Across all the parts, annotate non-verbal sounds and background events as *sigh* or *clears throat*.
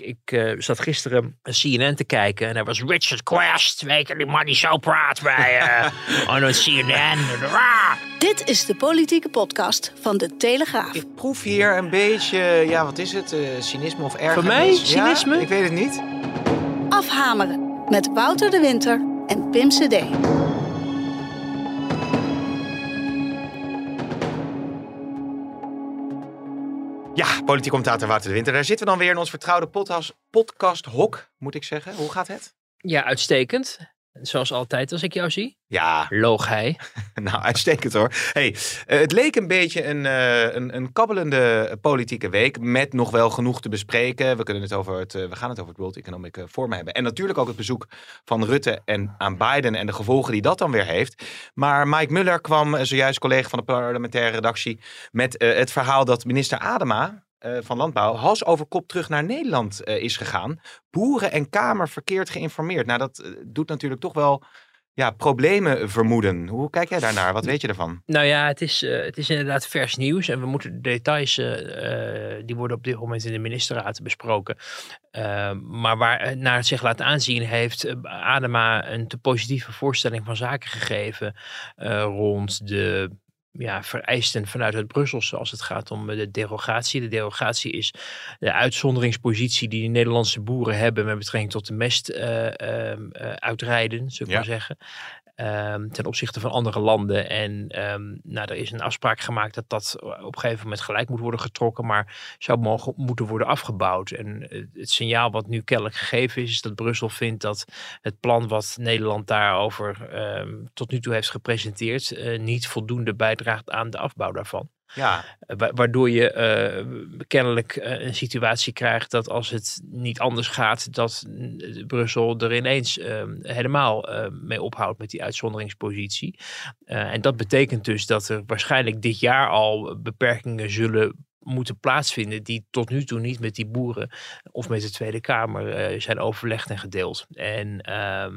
Ik eh, zat gisteren CNN te kijken en er was Richard Quest, weet je, die man die zo praat bij uh, on CNN. Ah. Dit is de politieke podcast van De Telegraaf. Ik proef hier een beetje, ja, wat is het? eh, cynisme of ergernis? Van mij? Ja, Cynisme? ik weet het niet. Afhameren met Wouter de Winter en Pim CD. Ja, politiek commentator Wouter de Winter. Daar zitten we dan weer in ons vertrouwde podcast, podcast hok, moet ik zeggen. Hoe gaat het? Ja, uitstekend. Zoals altijd als ik jou zie. Ja, Loog hij. *laughs* nou, uitstekend hoor. Hey, eh, het leek een beetje een, eh, een, een kabbelende politieke week met nog wel genoeg te bespreken. We, kunnen het over het, eh, we gaan het over het World Economic Forum hebben. En natuurlijk ook het bezoek van Rutte en aan Biden en de gevolgen die dat dan weer heeft. Maar Mike Muller kwam zojuist, collega van de parlementaire redactie, met het verhaal dat minister Adema eh, van Landbouw hals over kop terug naar Nederland eh, is gegaan. Boeren en Kamer verkeerd geïnformeerd. Nou, dat eh, doet natuurlijk toch wel ja, problemen vermoeden. Hoe kijk jij daarnaar? Wat weet je ervan? Nou ja, het is, het is inderdaad vers nieuws. En we moeten de details, die worden op dit moment in de ministerraad besproken. Eh, maar waar het naar zich laat aanzien, heeft Adema een te positieve voorstelling van zaken gegeven. rond de ja, vereisten vanuit het Brusselse als het gaat om de derogatie. De derogatie is de uitzonderingspositie die de Nederlandse boeren hebben met betrekking tot de mest eh, ehm, eh, uitrijden, zou ik Ja. maar zeggen. Ehm, ten opzichte van andere landen. En ehm, nou, er is een afspraak gemaakt dat dat op een gegeven moment gelijk moet worden getrokken, maar zou mogen, moeten worden afgebouwd. En eh, het signaal wat nu kennelijk gegeven is, is dat Brussel vindt dat het plan wat Nederland daarover ehm, tot nu toe heeft gepresenteerd, eh, niet voldoende bijdraagt aan de afbouw daarvan. Ja, Eh, wa- Waardoor je eh, kennelijk eh, een situatie krijgt dat als het niet anders gaat, dat Brussel er ineens eh, helemaal mee ophoudt met die uitzonderingspositie. En dat betekent dus dat er waarschijnlijk dit jaar al beperkingen zullen moeten plaatsvinden die tot nu toe niet met die boeren of met de Tweede Kamer eh, zijn overlegd en gedeeld. En ehm,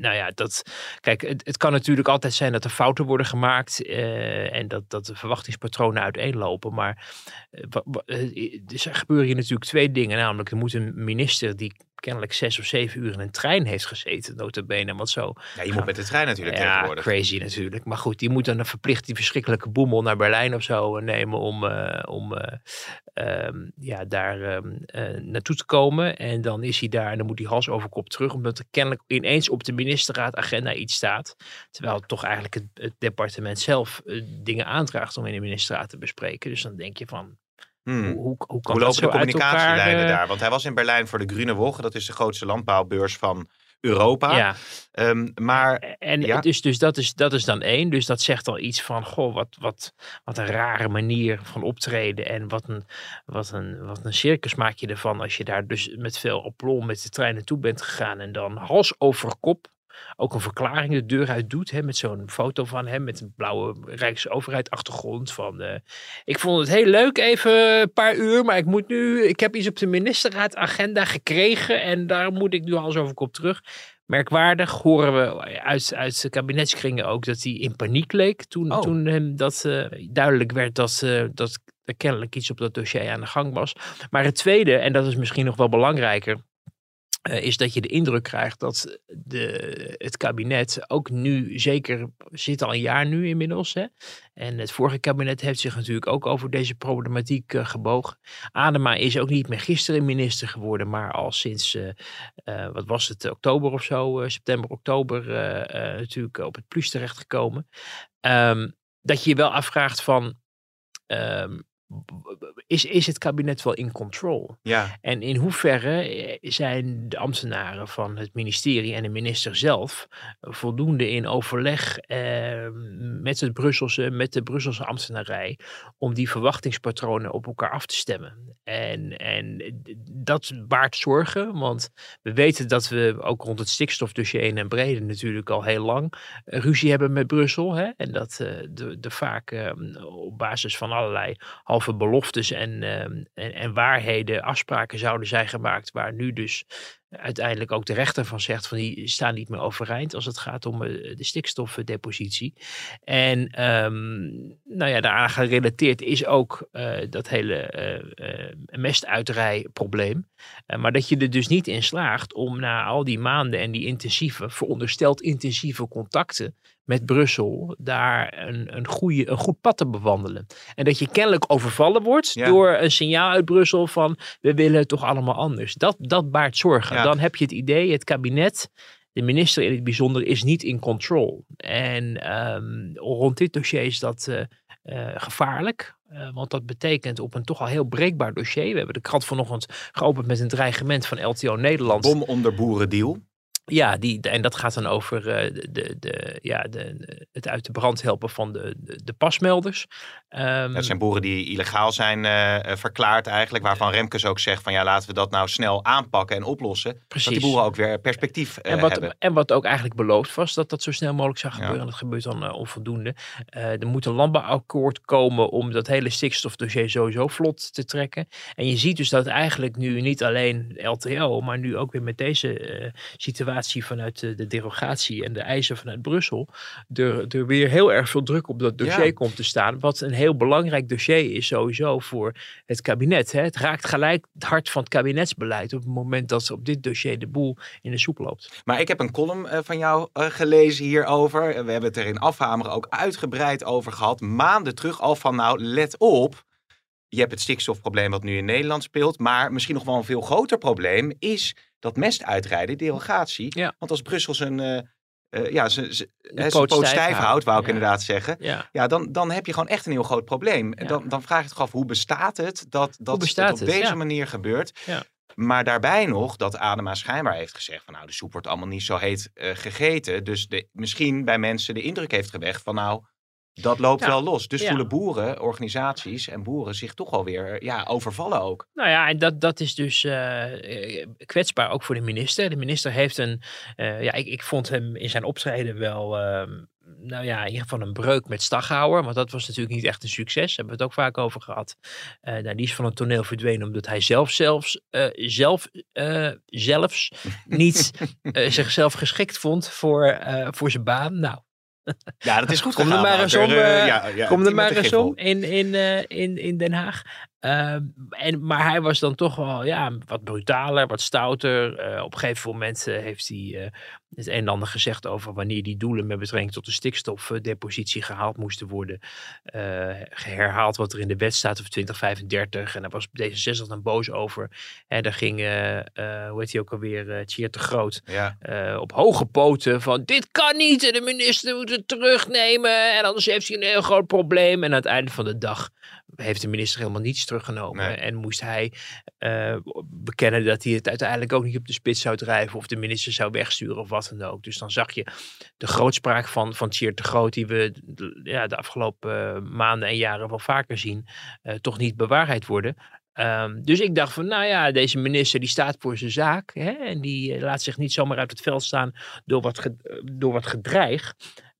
nou ja, dat, kijk, het, kan natuurlijk altijd zijn dat er fouten worden gemaakt eh, en dat, dat de verwachtingspatronen uiteenlopen. Maar eh, er gebeuren hier natuurlijk twee dingen. Namelijk, er moet een minister die kennelijk zes of zeven uur in een trein heeft gezeten, notabene, want zo ja je moet met de trein natuurlijk ja, tegenwoordig. crazy natuurlijk. Maar goed, die moet dan verplicht die verschrikkelijke boemel naar Berlijn of zo eh, nemen om, eh, om eh, ehm, ja, daar ehm, eh, naartoe te komen. En dan is hij daar en dan moet hij hals over kop terug, omdat er kennelijk ineens op de ministerraadagenda iets staat. Terwijl toch eigenlijk het, het departement zelf dingen aandraagt om in de ministerraad te bespreken. Dus dan denk je van, Hmm. hoe, hoe, hoe kan Hoe dat lopen de communicatielijnen elkaar, eh, daar? Want hij was in Berlijn voor de Grüne Woche. Dat is de grootste landbouwbeurs van Europa. Ja, Ehm, maar En Ja. dus, dus dat, is, dat is dan één. Dus dat zegt al iets van, goh, wat, wat, wat een rare manier van optreden. En wat een, wat, een, wat een circus maak je ervan als je daar dus met veel aplomb met de trein naartoe bent gegaan. En dan hals over kop ook een verklaring de deur uit doet. Hè, met zo'n foto van hem met een blauwe Rijksoverheid achtergrond. Van, eh, ik vond het heel leuk, even een paar uur. Maar ik moet nu, ik heb iets op de ministerraad agenda gekregen. En daar moet ik nu hals over kop terug. Merkwaardig horen we uit, uit de kabinetskringen ook dat hij in paniek leek. Toen, Oh. toen hem dat eh, duidelijk werd dat, eh, dat er kennelijk iets op dat dossier aan de gang was. Maar het tweede, en dat is misschien nog wel belangrijker, eh, is dat je de indruk krijgt dat de, het kabinet ook nu, zeker zit al een jaar nu inmiddels. Hè? En het vorige kabinet heeft zich natuurlijk ook over deze problematiek eh, gebogen. Adema is ook niet meer gisteren minister geworden, maar al sinds, eh, wat was het, oktober of zo, september, oktober, natuurlijk op het plus terechtgekomen. Ehm, dat je je wel afvraagt van, ehm, is, is het kabinet wel in control? Ja, En in hoeverre eh, zijn de ambtenaren van het ministerie en de minister zelf voldoende in overleg eh, met het Brusselse, met de Brusselse ambtenarij, om die verwachtingspatronen op elkaar af te stemmen? En, en dat baart zorgen, want we weten dat we ook rond het stikstofdossier en brede natuurlijk al heel lang eh, ruzie hebben met Brussel. Hè? En dat eh, de, de vaak op basis van allerlei beloftes en, ehm, en, en waarheden afspraken zouden zijn gemaakt, waar nu dus uiteindelijk ook de rechter van zegt van die staan niet meer overeind als het gaat om eh, de stikstofdepositie. En ehm, nou ja, daaraan gerelateerd is ook eh, dat hele mestuiterij-probleem. Eh, maar dat je er dus niet in slaagt om na al die maanden en die intensieve, verondersteld intensieve contacten met Brussel, daar een, een, goede, een goed pad te bewandelen. En dat je kennelijk overvallen wordt Ja. door een signaal uit Brussel van we willen het toch allemaal anders. Dat, dat baart zorgen. Ja. Dan heb je het idee, het kabinet, de minister in het bijzonder, is niet in control. En ehm, rond dit dossier is dat eh, eh, gevaarlijk. Eh, want dat betekent op een toch al heel breekbaar dossier. We hebben de krant vanochtend geopend met een dreigement van LTO Nederland. bom onder boerendeal. Ja, die, en dat gaat dan over eh, de, de, de, ja, de, het uit de brand helpen van de, de, de pasmelders. Ehm, Dat zijn boeren die illegaal zijn eh, eh, verklaard eigenlijk. Waarvan Remkes ook zegt van ja, laten we dat nou snel aanpakken en oplossen. Dat Precies. die boeren ook weer perspectief en, wat, hebben. en wat ook eigenlijk beloofd was, dat dat zo snel mogelijk zou gebeuren. En dat gebeurt dan onvoldoende. Er moet een landbouwakkoord komen om dat hele stikstofdossier sowieso vlot te trekken. En je ziet dus dat eigenlijk nu niet alleen LTO, maar nu ook weer met deze eh, situatie vanuit de, de derogatie en de eisen vanuit Brussel, er, er weer heel erg veel druk op dat dossier Ja. komt te staan. Wat een heel belangrijk dossier is sowieso voor het kabinet. Hè. Het raakt gelijk het hart van het kabinetsbeleid op het moment dat ze op dit dossier de boel in de soep loopt. Maar ik heb een column eh, van jou eh, gelezen hierover. We hebben het er in Afhameren ook uitgebreid over gehad. Maanden terug al van nou, let op. Je hebt het stikstofprobleem wat nu in Nederland speelt. Maar misschien nog wel een veel groter probleem is dat mestuitrijden, derogatie. Ja. Want als Brussel zijn, eh, eh, ja, zijn, zijn, zijn poot poot stijf houdt, wou ik ja. inderdaad zeggen. Ja. Ja, dan, dan heb je gewoon echt een heel groot probleem. En. Dan, dan vraag je toch af, hoe bestaat het dat, dat bestaat het op het? deze manier gebeurt? Ja. Maar daarbij nog dat Adema schijnbaar heeft gezegd van nou, de soep wordt allemaal niet zo heet eh, gegeten. Dus de, misschien bij mensen de indruk heeft gewekt van nou, dat loopt Ja. wel los. Dus Ja. voelen boeren, organisaties en boeren zich toch alweer ja, overvallen ook. Nou ja, en dat, dat is dus eh, kwetsbaar ook voor de minister. De minister heeft een, eh, ja, ik, ik vond hem in zijn optreden wel, ehm, nou ja, in ieder geval een breuk met Staghouwer. Want dat was natuurlijk niet echt een succes. Daar hebben we het ook vaak over gehad. Eh, nou, die is van het toneel verdwenen omdat hij zelf zelfs, zelf, zelfs *laughs* niet zichzelf geschikt vond voor, voor zijn baan. Nou, Ja, dat is goed Kom er maar eens om, Eh, eh, ja, ja, Kom er maar eens om in, in, eh, in, in Den Haag. Ehm, en, maar hij was dan toch wel ja, wat brutaler, wat stouter. Eh, op een gegeven moment eh, heeft hij eh, het een en ander gezegd over wanneer die doelen met betrekking tot de stikstofdepositie gehaald moesten worden. Eh, herhaald wat er in de wet staat over 2035. En daar was D66 dan boos over. En daar ging, eh, hoe heet hij ook alweer, uh, de Groot Ja. op hoge poten van dit kan niet en de minister moet het terugnemen en anders heeft hij een heel groot probleem. En aan het einde van de dag heeft de minister helemaal niets teruggenomen Nee. en moest hij eh, bekennen dat hij het uiteindelijk ook niet op de spits zou drijven of de minister zou wegsturen of wat dan ook. Dus dan zag je de grootspraak van, van Tjeerd de Groot die we de- ja, de afgelopen eh, maanden en jaren wel vaker zien, eh, toch niet bewaarheid worden. Ehm, dus ik dacht van, nou ja, deze minister die staat voor zijn zaak. Hè, en die laat zich niet zomaar uit het veld staan door wat, door wat gedreig.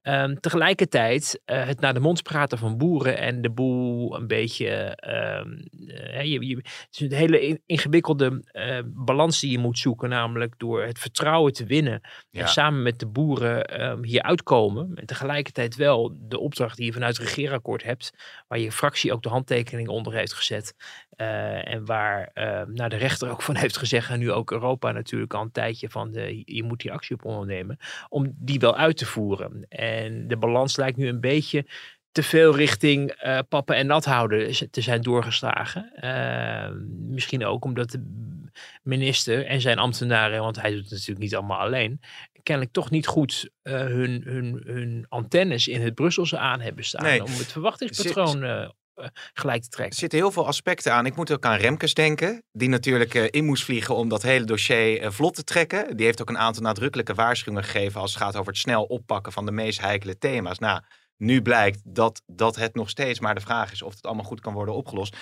Ehm, tegelijkertijd eh, het naar de mond praten van boeren en de boel een beetje. ehm, eh, je, je, het is een hele in- ingewikkelde eh, balans die je moet zoeken, namelijk door het vertrouwen te winnen. Ja. En samen met de boeren ehm, hier uitkomen. En tegelijkertijd wel de opdracht die je vanuit het regeerakkoord hebt, waar je fractie ook de handtekening onder heeft gezet. En waar eh, nou, de rechter ook *laughs* van heeft gezegd, en nu ook Europa natuurlijk al een tijdje van de, je moet die actie op ondernemen, om die wel uit te voeren. En de balans lijkt nu een beetje te veel richting eh, pappen en nat houden te zijn doorgeslagen. Eh, misschien ook omdat de minister en zijn ambtenaren, want hij doet het natuurlijk niet allemaal alleen, kennelijk toch niet goed eh, hun, hun, hun antennes in het Brusselse aan hebben staan Nee. om het verwachtingspatroon eh, gelijk te Er trekken. zitten heel veel aspecten aan. Ik moet ook aan Remkes denken, die natuurlijk eh, in moest vliegen om dat hele dossier eh, vlot te trekken. Die heeft ook een aantal nadrukkelijke waarschuwingen gegeven als het gaat over het snel oppakken van de meest heikele thema's. Nou, nu blijkt dat, dat het nog steeds maar de vraag is of het allemaal goed kan worden opgelost.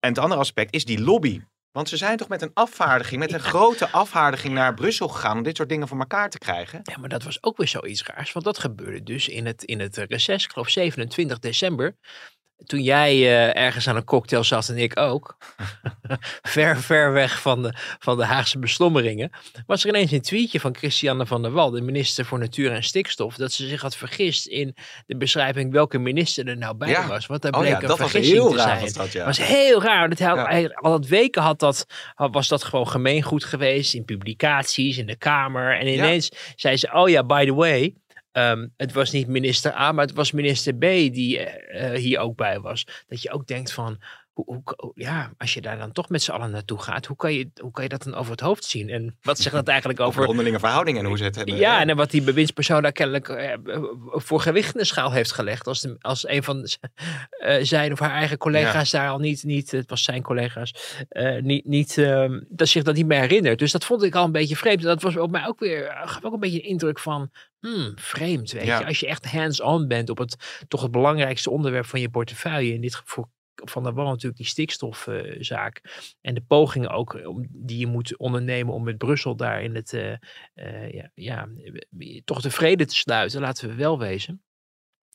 En het andere aspect is die lobby. Want ze zijn toch met een afvaardiging, met een grote afvaardiging naar Brussel gegaan om dit soort dingen voor elkaar te krijgen. Ja, maar dat was ook weer zoiets raars. Want dat gebeurde dus in het, in het reces, ik geloof 27 december. Toen jij eh, ergens aan een cocktail zat en ik ook. *laughs* ver, ver weg van de, van de Haagse beslommeringen. Was er ineens een tweetje van Christiane van der Wal, de minister voor Natuur en Stikstof. Dat ze zich had vergist in de beschrijving welke minister er nou bij Ja. was. Want daar Oh bleek ja, een dat was vergissing heel te raar. zijn. Was dat, ja. was heel raar. Dat hij- al dat weken had dat, was dat gewoon gemeengoed geweest. In publicaties, in de Kamer. En ineens zei ze, oh ja, by the way. Ehm, het was niet minister A, maar het was minister B die eh, eh, hier ook bij was. Dat je ook denkt van, hoe, hoe, ja, als je daar dan toch met z'n allen naartoe gaat, hoe kan, je, hoe kan je dat dan over het hoofd zien? En wat zegt dat eigenlijk Over over... onderlinge verhoudingen en hoe ze het hebben. Ja, en wat die bewindspersoon daar kennelijk eh, voor gewicht in de schaal heeft gelegd. Als, de, als een van eh, zijn of haar eigen collega's daar al niet, niet het was zijn collega's, eh, niet, niet, ehm, dat zich dat niet meer herinnert. Dus dat vond ik al een beetje vreemd. En dat was op mij ook weer, gaf ook een beetje de indruk van, hmm, vreemd, weet Ja. je. Als je echt hands-on bent op het toch het belangrijkste onderwerp van je portefeuille. In dit geval van der Wal natuurlijk die stikstofzaak. en de pogingen ook eh, om, die je moet ondernemen om met Brussel daar in het, eh, eh, ja, ja, toch de vrede te sluiten, laten we wel wezen.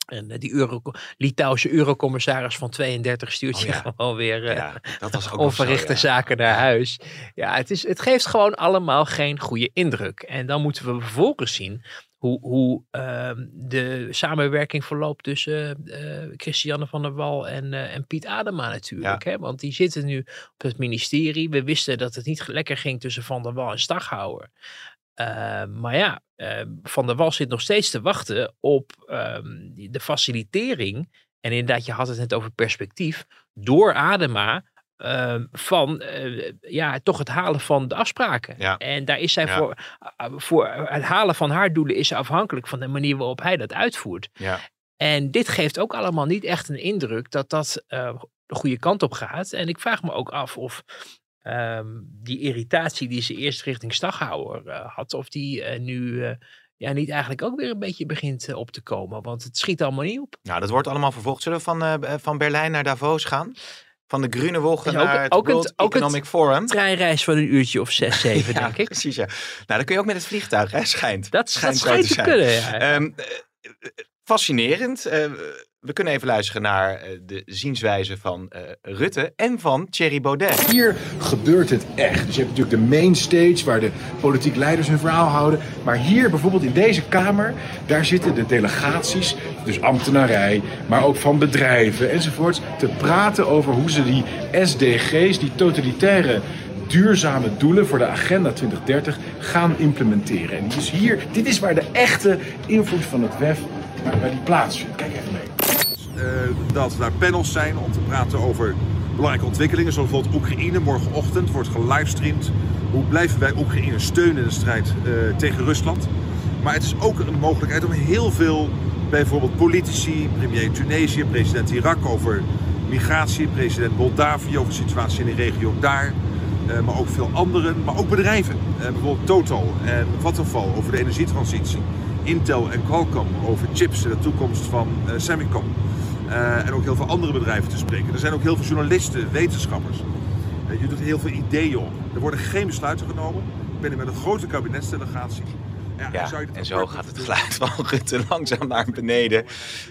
En die Euro, Litouwse eurocommissaris van 32 stuurt Oh je ja. *laughs* gewoon weer Ja, dat was ook zo, onverrichte ja. zaken naar huis. Ja, het, is, het geeft gewoon allemaal geen goede indruk. En dan moeten we vervolgens zien hoe, hoe ehm, de samenwerking verloopt tussen eh, Christiane van der Wal en, eh, en Piet Adema natuurlijk. Hè? Want die zitten nu op het ministerie. We wisten dat het niet lekker ging tussen Van der Wal en Staghouwer. Eh, maar ja, eh, Van der Wal zit nog steeds te wachten op ehm, de facilitering. En inderdaad, je had het net over perspectief. Door Adema ehm, van eh, ja, toch het halen van de afspraken. Ja. En daar is zij Ja. voor, eh, voor het halen van haar doelen is afhankelijk van de manier waarop hij dat uitvoert. Ja. En dit geeft ook allemaal niet echt een indruk dat dat eh, de goede kant op gaat. En ik vraag me ook af of ehm, die irritatie die ze eerst richting Staghouwer eh, had, of die eh, nu eh, ja, niet eigenlijk ook weer een beetje begint eh, op te komen. Want het schiet allemaal niet op. Nou, dat wordt allemaal vervolgd. Zullen we van, eh, van Berlijn naar Davos gaan? Van de Woche Is ook- naar het ook het- World het- Economic Forum? Treinreis van een uurtje of zes, *laughs* zeven, Ja, denk ik. precies, ja. Nou, dan kun je ook met het vliegtuig, hè? Schijnt. Dat, Schijnt dat zo schijnt te kunnen. Ja. Ehm, eh, eh, fascinerend. Eh, we kunnen even luisteren naar eh, de zienswijze van eh, Rutte en van Thierry Baudet. Hier gebeurt het echt. Dus je hebt natuurlijk de main stage waar de politiek leiders hun verhaal houden. Maar hier bijvoorbeeld in deze kamer, daar zitten de delegaties, dus ambtenarij, maar ook van bedrijven enzovoorts, te praten over hoe ze die SDG's, die totalitaire duurzame doelen voor de agenda 2030 gaan implementeren. En dus hier, dit is waar de echte invloed van het WEF waar die plaatsvindt. Kijk even mee. Eh, dat daar panels zijn om te praten over belangrijke ontwikkelingen. Zoals bijvoorbeeld Oekraïne. Morgenochtend wordt gelivestreamd. Hoe blijven wij Oekraïne steunen in de strijd eh, tegen Rusland? Maar het is ook een mogelijkheid om heel veel, bijvoorbeeld politici, premier Tunesië, president Irak over migratie, president Moldavië over de situatie in de regio daar. eh, maar ook veel anderen, maar ook bedrijven. Bijvoorbeeld Total en Vattenfall over de energietransitie. Intel en Qualcomm over chips en de toekomst van Semicon. Eh, en ook heel veel andere bedrijven te spreken. Er zijn ook heel veel journalisten, wetenschappers. Eh, je doet heel veel ideeën op. Er worden geen besluiten genomen. Ik ben hier met een grote kabinetsdelegatie. Ja, en zo gaat het geluid van *laughs* Rutte langzaam naar beneden.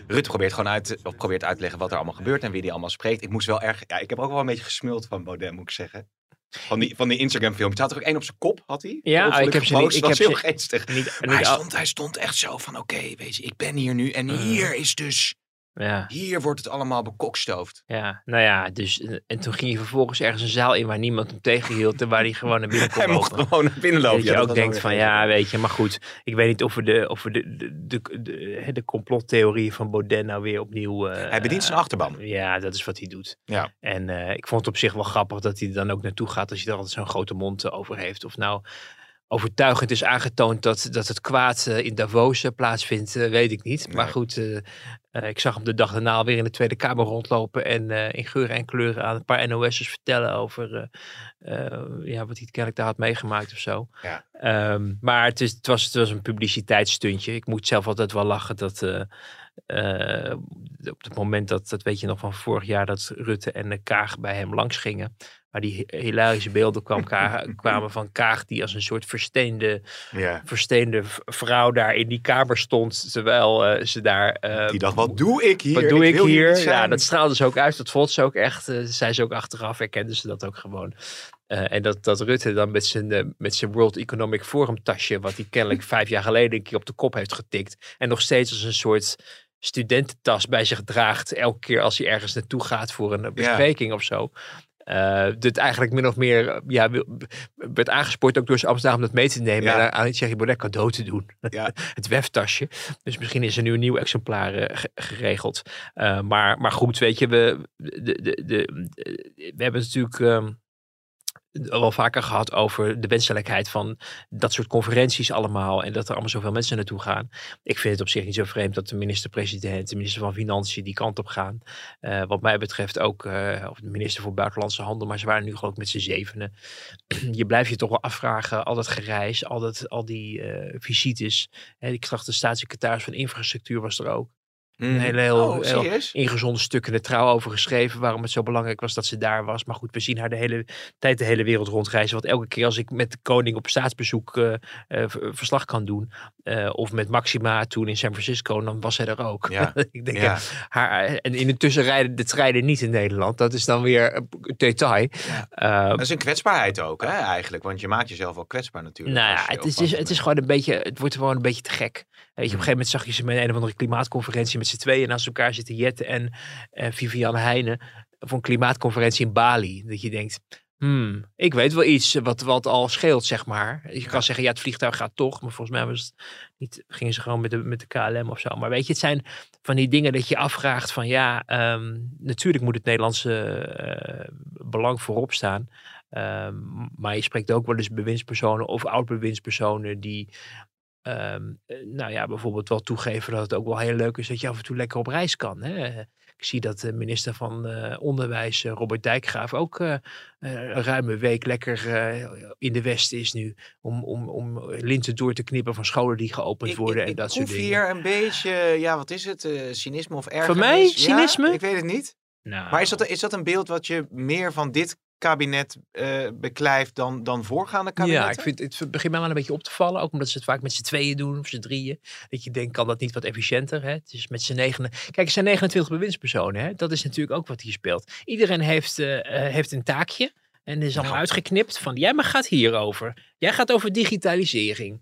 Rutte probeert gewoon uit, of probeert uit te leggen wat er allemaal gebeurt en wie die allemaal spreekt. Ik moest wel erg, ja, ik heb ook wel een beetje gesmuld van Baudet, moet ik zeggen. Van die, van die Instagram filmpjes. Had er ook één op zijn kop, had hij? Ja, ik heb ze niet- ik heb heel ze- geestig. Niet, Maar niet hij, stond, hij stond echt zo van, oké, weet je, ik ben hier nu en hier is dus, ja. hier wordt het allemaal bekokstoofd. Ja, nou ja, dus eh, en toen ging je vervolgens ergens een zaal in waar niemand hem tegenhield en waar hij gewoon naar binnen kon Hij mocht lopen. gewoon naar binnen lopen. Dat je ook denkt van ja, weet je, maar goed. Ik weet niet of we de, of we de, de, de, de, de complottheorie van Baudet nou weer opnieuw. eh, Hij bedient zijn achterban. Ja, dat is wat hij doet. Ja. En eh, ik vond het op zich wel grappig dat hij er dan ook naartoe gaat als hij er altijd zo'n grote mond eh, over heeft. Of nou overtuigend is aangetoond dat, dat het kwaad eh, in Davos eh, plaatsvindt, eh, weet ik niet. Maar Nee. goed, ik zag hem de dag daarna weer in de Tweede Kamer rondlopen en in geuren en kleuren aan een paar NOS'ers vertellen over ja, wat hij kennelijk daar had meegemaakt of zo. Ja. Ehm, maar het, is, het, was, het was een publiciteitsstuntje. Ik moet zelf altijd wel lachen dat op het moment dat, dat weet je nog van vorig jaar, dat Rutte en de Kaag bij hem langs gingen. Maar die hi- hilarische beelden kwam, *laughs* kwamen van Kaag die als een soort versteende, Ja. versteende vrouw daar in die kamer stond. Terwijl eh, ze daar... eh, Die dacht, wat doe ik hier? wat doe ik, hier? Ja, dat straalde ze ook uit. Dat vond ze ook echt. zei ze ook achteraf, herkende ze dat ook gewoon. En dat, dat Rutte dan met zijn, met zijn World Economic Forum tasje, wat hij kennelijk *laughs* vijf jaar geleden een keer op de kop heeft getikt. En nog steeds als een soort studententas bij zich draagt. Elke keer als hij ergens naartoe gaat voor een bespreking of zo. Eh dit eigenlijk min of meer eh, ja, werd aangespoord ook door zijn Amsterdam om dat mee te nemen. Ja. En aan Thierry Baudet cadeau te doen. Ja. *laughs* het weftasje. Dus misschien is er nu een nieuw exemplaar eh, ge- geregeld. Maar, maar goed, weet je, we, de, de, de, we hebben natuurlijk ehm, wel vaker gehad over de wenselijkheid van dat soort conferenties allemaal. En dat er allemaal zoveel mensen naartoe gaan. Ik vind het op zich niet zo vreemd dat de minister-president, de minister van Financiën die kant op gaan. Eh, wat mij betreft ook, eh, of de minister voor Buitenlandse Handel, maar ze waren nu geloof ik met z'n zevenen. *clears throat* je blijft je toch wel afvragen, al dat gereis, al, dat, al die eh, visites. Hè, ik zag de staatssecretaris van Infrastructuur was er ook. Een Mhm. hele heel, Oh, heel serieus? ingezonden stuk in de trouw over geschreven. Waarom het zo belangrijk was dat ze daar was. Maar goed, we zien haar de hele tijd de hele wereld rondreizen. Want elke keer als ik met de koning op staatsbezoek eh, eh, v- verslag kan doen. eh, of met Maxima toen in San Francisco, dan was zij er ook. Ja. *laughs* ik denk, Ja. haar, en in de tussenrijden de treinen niet in Nederland. Dat is dan weer een detail. Eh, Dat is een kwetsbaarheid ook, hè, eigenlijk. Want je maakt jezelf wel kwetsbaar natuurlijk. nou ja, het is, het is gewoon een beetje, het wordt gewoon een beetje te gek. Weet je, op een gegeven moment zag je ze met een of andere klimaatconferentie met z'n tweeën naast elkaar zitten, Jette en eh, Viviane Heijnen, voor een klimaatconferentie in Bali. Dat je denkt, hmm, ik weet wel iets wat, wat al scheelt, zeg maar. Je kan zeggen, ja, het vliegtuig gaat toch, maar volgens mij was het niet, gingen ze gewoon met de, met de KLM of zo. Maar weet je, het zijn van die dingen dat je afvraagt van, ja, ehm, natuurlijk moet het Nederlandse eh, belang voorop staan. Ehm, maar je spreekt ook wel eens bewindspersonen of oud-bewindspersonen die ehm, eh, nou ja, bijvoorbeeld wel toegeven dat het ook wel heel leuk is dat je af en toe lekker op reis kan. Hè? Ik zie dat de minister van eh, Onderwijs, eh, Robert Dijkgraaf, ook een ruime week lekker in de West is nu. Om, om, om linten door te knippen van scholen die geopend Ik, worden ik, en ik dat soort dingen. hier een beetje, ja, wat is het? cynisme of ergernis? mij? Ja, Cynisme? ik weet het niet. Nou, Maar is dat, is dat een beeld wat je meer van dit kabinet eh, beklijft dan, dan voorgaande kabinetten? Ja, ik vind het begint mij wel een beetje op te vallen. Ook omdat ze het vaak met z'n tweeën doen of z'n drieën. Dat je denkt, kan dat niet wat efficiënter? Hè? Het is met z'n negenen. Kijk, er zijn 29 bewindspersonen. Hè? Dat is natuurlijk ook wat hier speelt. Iedereen heeft, eh, eh, heeft een taakje. En is allemaal uitgeknipt van, jij maar gaat hierover. Jij gaat over digitalisering.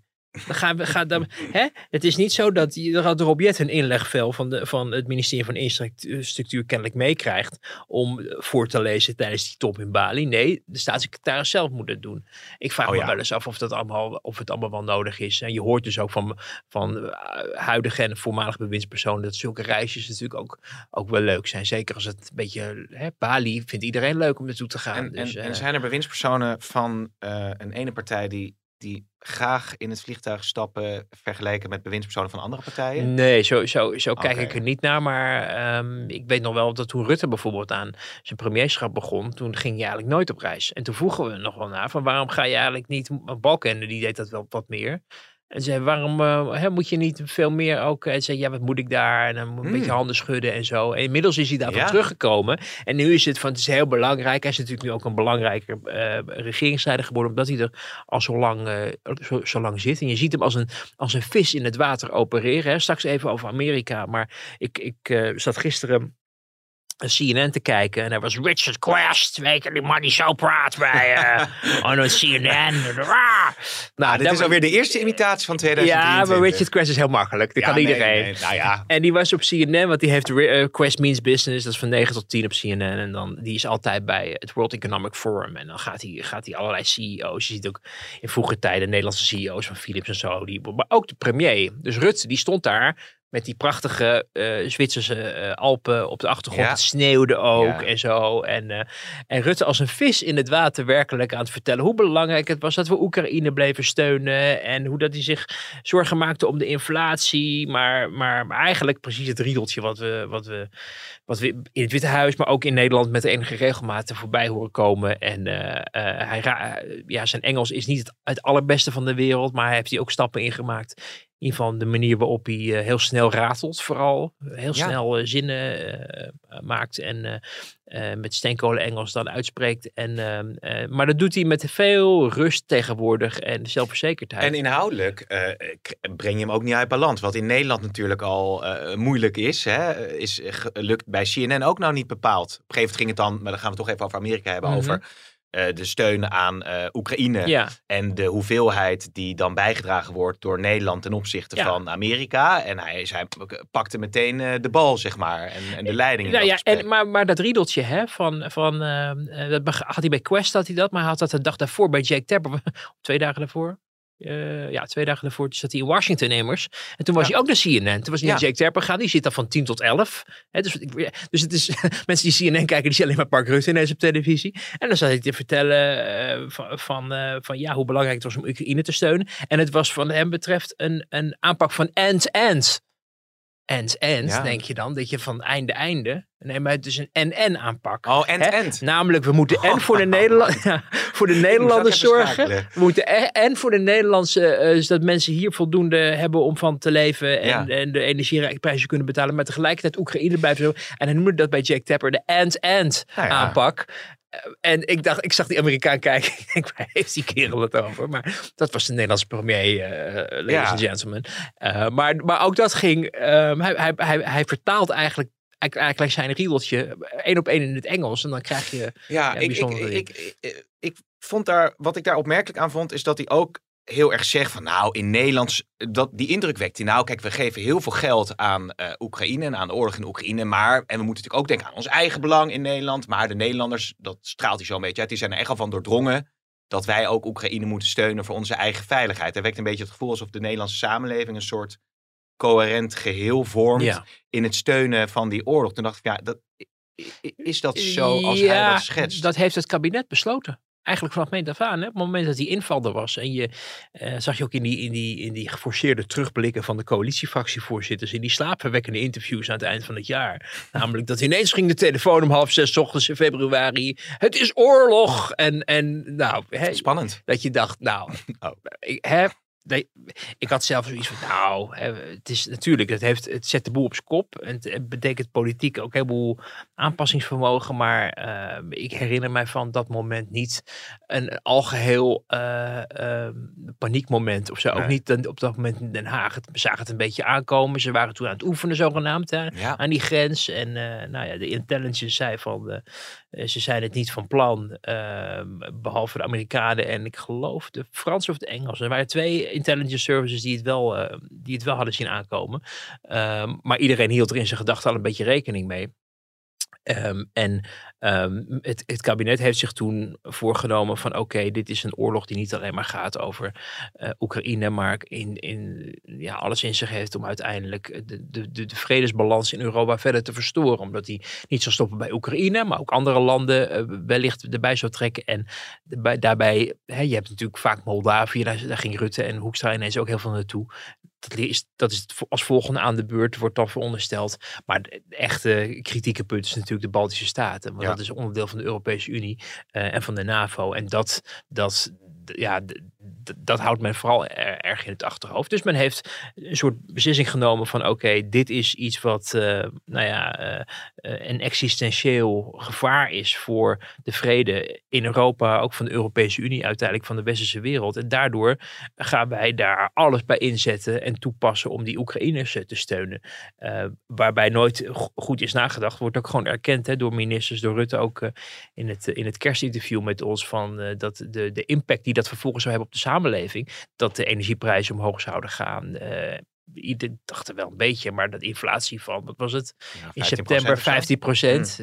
Dan hè? Het is niet zo dat je dat Rob Jet een inlegvel van, de, van het ministerie van Infrastructuur kennelijk meekrijgt om voor te lezen tijdens die top in Bali. Nee, de staatssecretaris zelf moet het doen. Ik vraag Oh me ja. wel eens af of, dat allemaal, of het allemaal wel nodig is. En je hoort dus ook van, van eh, huidige en voormalige bewindspersonen dat zulke reisjes natuurlijk ook, ook wel leuk zijn. Zeker als het een beetje, hè, Bali vindt iedereen leuk om naartoe te gaan. En, dus, en, eh, en zijn er bewindspersonen van eh, een ene partij die, die graag in het vliegtuig stappen vergeleken met bewindspersonen van andere partijen? Nee, zo, zo, zo kijk ik er niet naar. Maar ehm, ik weet nog wel dat toen Rutte bijvoorbeeld aan zijn premierschap begon, toen ging je eigenlijk nooit op reis. En toen vroegen we nog wel naar van waarom ga je eigenlijk niet, Balkenende die deed dat wel wat meer. En zei, waarom eh, hè, moet je niet veel meer ook... En zei, ja, wat moet ik daar? En dan moet een Hmm. beetje handen schudden en zo. En inmiddels is hij daarvan Ja. teruggekomen. En nu is het van, het is heel belangrijk. Hij is natuurlijk nu ook een belangrijker eh regeringsleider geworden. Omdat hij er al zo lang, eh, zo, zo lang zit. En je ziet hem als een, als een vis in het water opereren. Hè. Straks even over Amerika. Maar ik, ik eh, zat gisteren... CNN te kijken en er was Richard Quest, weet je, die man die zo praat bij eh *laughs* on CNN. Nou, dit daar- is alweer de eerste imitatie van 2023. ja, maar Richard Quest is heel makkelijk. Dat Ja, kan nee, iedereen. nee, nou ja, En die was op CNN, want die heeft eh, Quest Means Business. Dat is van 9 tot 10 op CNN. En dan, die is altijd bij het World Economic Forum. En dan gaat hij, gaat hij allerlei CEO's. Je ziet ook in vroege tijden Nederlandse CEO's van Philips en zo. Die, maar ook de premier. Dus Rutte, die stond daar met die prachtige eh, Zwitserse eh, Alpen op de achtergrond. Ja. Het sneeuwde ook Ja. en zo. En, eh, en Rutte als een vis in het water werkelijk aan het vertellen hoe belangrijk het was dat we Oekraïne bleven steunen. En hoe dat hij zich zorgen maakte om de inflatie. Maar, maar, maar eigenlijk precies het riedeltje wat we, wat, we, wat we in het Witte Huis, maar ook in Nederland met enige regelmaat voorbij horen komen. En hij, ja, zijn Engels is niet het, het allerbeste van de wereld, maar hij heeft hier ook stappen in gemaakt. In ieder geval de manier waarop hij eh, heel snel ratelt, vooral. Heel Ja. snel eh, zinnen eh, maakt en met steenkolen Engels dan uitspreekt. En, ehm, eh, maar dat doet hij met veel rust tegenwoordig en zelfverzekerdheid. En inhoudelijk breng je hem ook niet uit balans. Wat in Nederland natuurlijk al moeilijk is, hè, is gelukt bij CNN ook nou niet bepaald. Op een gegeven moment ging het dan, maar dan gaan we toch even over Amerika hebben, Mhm. over de steun aan eh, Oekraïne. ja, En de hoeveelheid die dan bijgedragen wordt door Nederland ten opzichte Ja. van Amerika. En hij, hij pakte meteen eh, de bal, zeg maar. En, en de leiding in nou ja en, maar, maar dat riedeltje hè, van, van eh, eh, dat had hij bij Quest had hij dat, maar hij had dat de dag daarvoor bij Jake Tapper, *laughs* twee dagen daarvoor. Eh, ja, twee dagen daarvoor zat hij in Washington immers. En toen was Ja. hij ook naar CNN. Toen was hij Ja. naar Jake Tapper gaan. Die zit dan van 10 tot 11. Hè, dus, dus het is, *laughs* mensen die CNN kijken, die zien alleen maar Park Rutte ineens op televisie. En dan zat hij te vertellen eh, van, van, eh, van ja, hoe belangrijk het was om Oekraïne te steunen. En het was van hem betreft een, een aanpak van end-end. End-end, Ja. denk je dan. Dat je van einde-einde. Nee, maar het is een en-en aanpak. Oh, end, Hè? end. Namelijk, we moeten en voor de, *laughs* Nederland, *laughs* voor de Nederlanders zorgen. We moeten en, en voor de Nederlandse, eh, zodat mensen hier voldoende hebben om van te leven. En, Ja. en de energieprijzen kunnen betalen. Maar tegelijkertijd Oekraïne blijven zo. En hij noemde dat bij Jack Tapper de end-end Nou ja. aanpak. En ik dacht, ik zag die Amerikaan kijken. *laughs* Ik denk, waar heeft die kerel het over? Maar dat was de Nederlandse premier, eh ladies Ja. and gentlemen. Eh, maar, maar ook dat ging, ehm, hij, hij, hij, hij vertaalt eigenlijk, eigenlijk zijn riedeltje één op één in het Engels. En dan krijg je, Ja, ik, ik, ik, ik vond daar, wat ik daar opmerkelijk aan vond, is dat hij ook heel erg zegt van nou, in Nederlands, dat, die indruk wekt hij. Nou, kijk, we geven heel veel geld aan eh, Oekraïne en aan de oorlog in Oekraïne, maar, en we moeten natuurlijk ook denken aan ons eigen belang in Nederland, maar de Nederlanders, dat straalt hij zo een beetje uit, die zijn er echt al van doordrongen dat wij ook Oekraïne moeten steunen voor onze eigen veiligheid. Hij wekt een beetje het gevoel alsof de Nederlandse samenleving een soort coherent geheel vormt ja. in het steunen van die oorlog. Toen dacht ik, ja, dat, is dat zo als hij dat schetst? Dat heeft het kabinet besloten. Eigenlijk vanaf moment af aan. Hè? Op het moment dat die inval er was. En je eh, zag je ook in die, in, die, in die geforceerde terugblikken van de coalitiefractievoorzitters. In die slaapverwekkende interviews aan het eind van het jaar. Namelijk dat ineens ging de telefoon om half zes 's ochtends in februari. Het is oorlog. En, en nou, hè, Spannend. dat je dacht, nou, *laughs* Oh. ik, hè, nee, ik had zelf zoiets van, nou, het is natuurlijk, het, heeft, het zet de boel op zijn kop. En het, het betekent politiek ook een heleboel aanpassingsvermogen. Maar eh, ik herinner mij van dat moment niet een algeheel eh, eh, paniekmoment of zo. Ook niet op dat moment in Den Haag. Het, we zagen het een beetje aankomen. Ze waren toen aan het oefenen zogenaamd hè, Ja. aan die grens. En eh, nou ja, de intelligence zei van, ze zijn het niet van plan. eh, behalve de Amerikanen en ik geloof de Fransen of de Engelsen. Er waren twee intelligence services die het wel, eh, die het wel hadden zien aankomen. Ehm, maar iedereen hield er in zijn gedachten al een beetje rekening mee. Ehm, en ehm, het, het kabinet heeft zich toen voorgenomen van oké, dit is een oorlog die niet alleen maar gaat over eh, Oekraïne, maar in, in, ja, alles in zich heeft om uiteindelijk de, de, de, de vredesbalans in Europa verder te verstoren. Omdat die niet zal stoppen bij Oekraïne, maar ook andere landen eh, wellicht erbij zou trekken. En daarbij hè, je hebt natuurlijk vaak Moldavië, daar, daar ging Rutte en Hoekstra ineens ook heel veel naartoe. Dat is, dat is het als volgende aan de beurt, wordt dan verondersteld. Maar de de echte kritieke punt is natuurlijk de Baltische Staten. Want Ja. dat is onderdeel van de Europese Unie eh, en van de NAVO. En dat, dat, ja, dat houdt men vooral er- erg in het achterhoofd. Dus men heeft een soort beslissing genomen van oké, dit is iets wat eh, nou ja, eh, eh, een existentieel gevaar is voor de vrede in Europa, ook van de Europese Unie, uiteindelijk van de westerse wereld. En daardoor gaan wij daar alles bij inzetten en toepassen om die Oekraïners te steunen. Waarbij nooit go- goed is nagedacht, wordt ook gewoon erkend hè, door ministers, door Rutte ook in, het, in het kerstinterview met ons van dat de, de impact die dat vervolgens zou hebben op de samenleving, dat de energieprijzen omhoog zouden gaan. Eh, iedereen dacht er wel een beetje, maar dat inflatie van, wat was het? Ja, In 15% september of zo. 15 procent.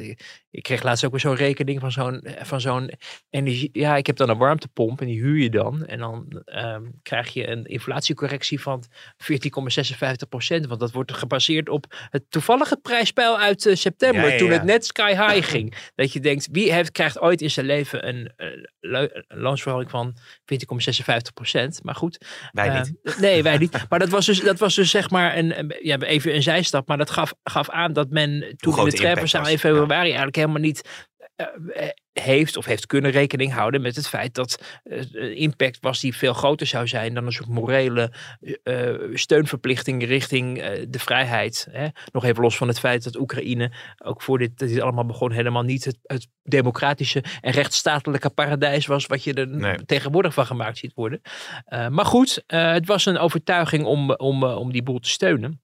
Ik kreeg laatst ook weer zo'n rekening van zo'n van zo'n energie. Ja, ik heb dan een warmtepomp en die huur je dan. En dan ehm, krijg je een inflatiecorrectie van 14,56 procent. Want dat wordt gebaseerd op het toevallige prijspeil uit eh, september. Ja, ja, Toen het net sky high ging. Dat je denkt, wie heeft, krijgt ooit in zijn leven een, eh, lo- een loonsverhoging van 14,56 procent. Maar goed, Wij eh, niet. nee, wij niet. Maar dat was dus, dat was dus zeg maar een, ja, even een zijstap. Maar dat gaf, gaf aan dat men toen in de was, in februari eigenlijk helemaal niet heeft of heeft kunnen rekening houden met het feit dat eh, de impact was die veel groter zou zijn dan een soort morele eh, steunverplichting richting eh, de vrijheid. Hè? Nog even los van het feit dat Oekraïne ook voor dit, dat dit allemaal begon helemaal niet het, het democratische en rechtsstatelijke paradijs was wat je er Nee. tegenwoordig van gemaakt ziet worden. Eh, maar goed, eh, het was een overtuiging om, om, eh, om die boel te steunen.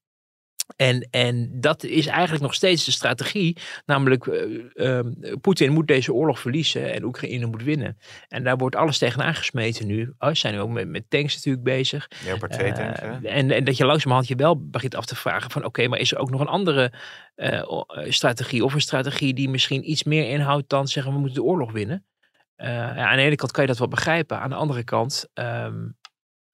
En, en dat is eigenlijk nog steeds de strategie. Namelijk, eh, eh, Poetin moet deze oorlog verliezen en Oekraïne moet winnen. En daar wordt alles tegen aangesmeten nu. Oh, zijn nu ook met, met tanks natuurlijk bezig. Leopard 2 tanks, hè? Eh, en, en dat je langzamerhand je wel begint af te vragen van oké, maar is er ook nog een andere eh, eh, strategie? Of een strategie die misschien iets meer inhoudt dan zeggen we moeten de oorlog winnen? Ja, aan de ene kant kan je dat wel begrijpen. Aan de andere kant, ehm,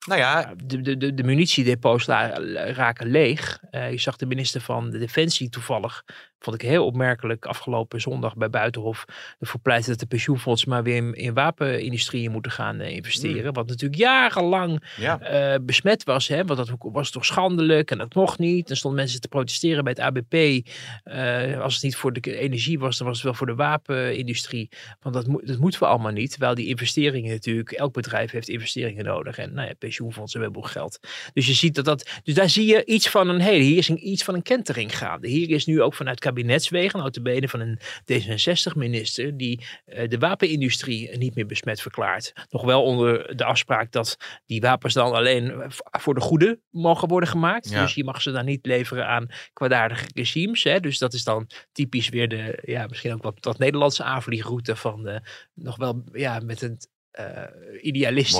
Nou ja, de, de, de, de munitiedepots raken leeg. Eh, je zag de minister van de Defensie toevallig, vond ik heel opmerkelijk, afgelopen zondag bij Buitenhof ervoor pleiten dat de pensioenfondsen maar weer in, in wapenindustrieën moeten gaan eh, investeren. Wat natuurlijk jarenlang ja. eh, besmet was. Hè? Want dat was toch schandelijk en dat mocht niet. Er stonden mensen te protesteren bij het ABP. Eh, als het niet voor de energie was, dan was het wel voor de wapenindustrie. Want dat, dat moeten we allemaal niet. Terwijl die investeringen natuurlijk, elk bedrijf heeft investeringen nodig. En nou ja, pensioenfondsen hebben ook geld. Dus je ziet dat dat, dus daar zie je iets van een, hey, hier is een, iets van een kentering gaande. Hier is nu ook vanuit kabinetswegen, benen van een D66-minister, die eh, de wapenindustrie niet meer besmet verklaart. Nog wel onder de afspraak dat die wapens dan alleen v- voor de goede mogen worden gemaakt. Ja. Dus je mag ze dan niet leveren aan kwaadaardige regimes. Hè? Dus dat is dan typisch weer de, ja, misschien ook wat, wat Nederlandse aanvliegroute van de, nog wel, ja, met een eh, idealistisch,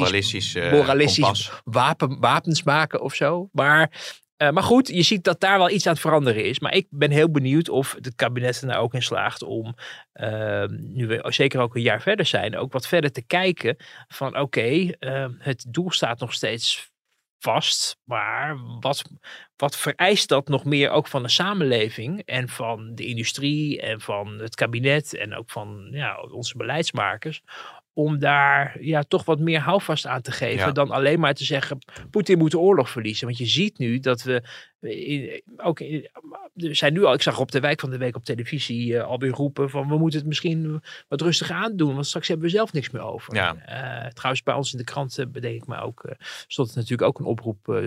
Moralistisch, eh, wapen, wapens maken of zo. Maar, eh, maar goed, je ziet dat daar wel iets aan het veranderen is. Maar ik ben heel benieuwd of het kabinet er nou ook in slaagt om, eh, nu we zeker ook een jaar verder zijn, ook wat verder te kijken van oké, eh, het doel staat nog steeds vast, maar wat, wat vereist dat nog meer ook van de samenleving en van de industrie en van het kabinet en ook van ja, onze beleidsmakers om daar ja, toch wat meer houvast aan te geven Ja. dan alleen maar te zeggen Poetin moet de oorlog verliezen. Want je ziet nu dat we ook in, er zijn nu al, ik zag op de wijk van de week op televisie eh, alweer roepen van we moeten het misschien wat rustiger aandoen, want straks hebben we zelf niks meer over. Ja. Eh, trouwens, bij ons in de krant, eh, bedenk ik me ook, eh, stond het natuurlijk ook een oproep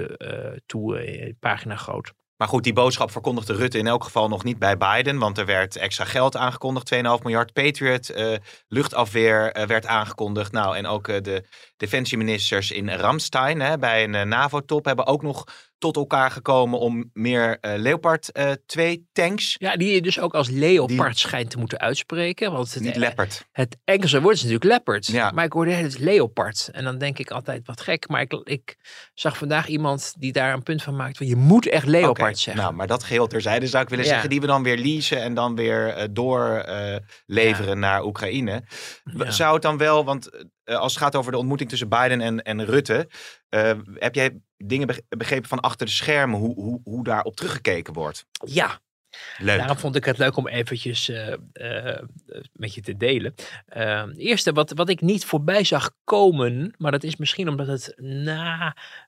toe, pagina groot. Maar goed, die boodschap verkondigde Rutte in elk geval nog niet bij Biden. Want er werd extra geld aangekondigd. 2,5 miljard Patriot. eh, luchtafweer eh, werd aangekondigd. Nou, en ook eh, de defensieministers in Ramstein hè, bij een NAVO-top hebben ook nog tot elkaar gekomen om meer eh, Leopard eh 2 tanks. Ja, die je dus ook als leopard schijnt te moeten uitspreken. Want het, Niet eh, Leopard. Het Engelse woord is natuurlijk leopard. Ja. Maar ik hoorde het leopard. En dan denk ik altijd wat gek. Maar ik, ik zag vandaag iemand die daar een punt van maakt. Van je moet echt leopard Oké, zeggen. Nou, maar dat geheel terzijde zou ik willen Ja. zeggen. Die we dan weer leasen en dan weer eh, doorleveren naar Oekraïne. Zou het dan wel, want eh, als het gaat over de ontmoeting tussen Biden en, en Rutte. eh, heb jij dingen beg- begrepen van achter de schermen hoe, hoe, hoe daarop teruggekeken wordt? Ja, Leuk. Daarom vond ik het leuk om eventjes eh, eh, met je te delen. Uh, eerste, wat, wat ik niet voorbij zag komen, maar dat is misschien omdat het na eh,